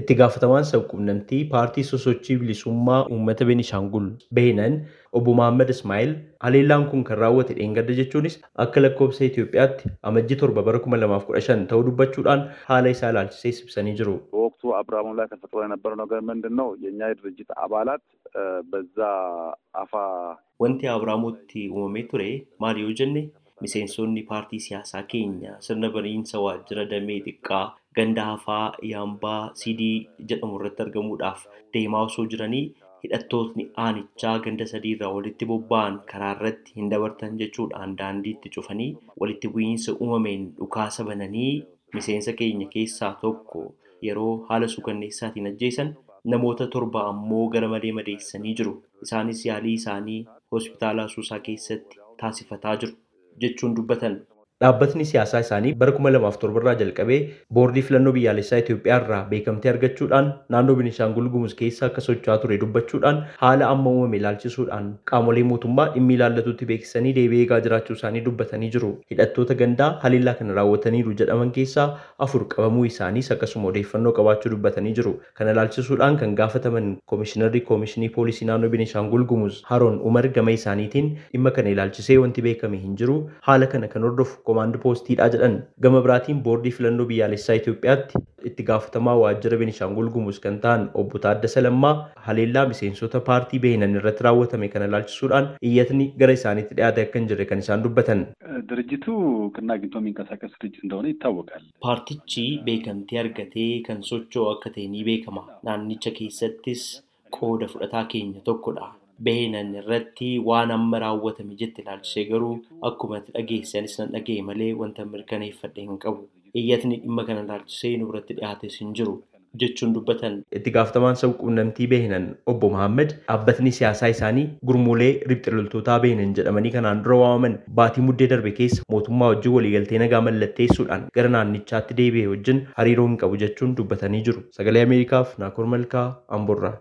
Itti gaafatamaan sabquunnamtii paartii sosochii bilisummaa uummata Beenishaangul Behinan obbo Mahammad Ismaa'il haleellaan kun kan raawwate dheengadda jechuunis akka lakkoofsa Itoophiyaatti amajjii torba bara 2015 ta'uu dubbachuudhaan haala isaa ilaalchisee ibsanii jiru. በወቅቱ አብርሃሙ ላይ ተፈጥሮ የነበረው ነገር ምንድን ነው? የእኛ የድርጅት አባላት በዛ አፋ Wanti Abraamutti uumamee ture maali yoo jenne miseensonni paartii siyaasaa keenya sirna baniinsa waajjira damee xiqqaa ganda hafaa yaambaa sidii jedhamu irratti argamuudhaaf deemaa osoo jiranii hidhattootni aanichaa ganda sadii irraa walitti bobba'an karaa irratti hin dabartan jechuudhaan daandiitti cufanii walitti bu'iinsa uumameen dhukaasa bananii miseensa keenya keessaa tokko yeroo haala suukanneessaatiin ajjeesan namoota torba ammoo gara malee madeessanii jiru. Isaanis yaalii isaanii hospitaala Asuusaa keessatti taasifataa jiru jechuun dubbatan. Dhaabbatni siyaasaa isaanii bara 2007 irraa jalqabee boordii filannoo biyyaalessaa Itoophiyaa irraa beekamtii argachuudhaan naannoo Beenishaangul Gumuz keessa akka socho'aa ture dubbachuudhaan haala amma uumame ilaalchisuudhaan qaamolee mootummaa dhimmi ilaallatutti beeksisanii deebi'ee eegaa jiraachuu isaanii dubbatanii jiru. Hidhattoota gandaa haleellaa kana raawwataniiru jedhaman keessaa afur qabamuu isaaniis akkasuma odeeffannoo qabaachuu dubbatanii jiru. Kana ilaalchisuudhaan kan gaafataman koomishinarri koomishinii poolisii naannoo Beenishaangul Gumuz Haroon Umar gama isaaniitiin dhimma kana ilaalchisee wanti beekame hin jiru. Haala kana kan hordofu koomaand poostiidha jedhan gama biraatiin boordii filannoo biyyaalessaa Itoophiyaatti itti gaafatamaa waajjira Beenishaangul Gumuz kan ta'an obbo Taaddasa Lammaa haleellaa miseensota paartii Behinan irratti raawwatame kana ilaalchisuudhaan iyyatni gara isaaniitti dhiyaate akka hin jirre kan isaan dubbatan. ድርጅቱ እውቅና አግኝቶ የሚንቀሳቀስ ድርጅት እንደሆነ ይታወቃል። Paartichi beekamtii argatee kan socho'u akka ta'e ni beekama. Naannicha keessattis qooda fudhataa keenya tokkodha. Behinan irratti waan amma raawwatame jette ilaalchisee garuu akkuma dhageessanis nan dhaga'e malee wanta mirkaneeffadhe hin qabu. Iyyatni dhimma kana ilaalchisee nu biratti dhiyaates hin jiru jechuun dubbatan. Itti gaafatamaan sabquunnamtii Behinan obbo Mahammad dhaabbatni siyaasaa isaanii gurmuulee riphxe loltootaa Behinan jedhamanii kanaan dura waamaman baatii muddee darbe keessa mootummaa wajjin waliigaltee nagaa mallatteessuudhaan gara naannichaatti deebi'e wajjin hariiroo hin qabu jechuun dubbatanii jiru. Sagalee Ameerikaaf Naakoor Malkaa Amboorraa.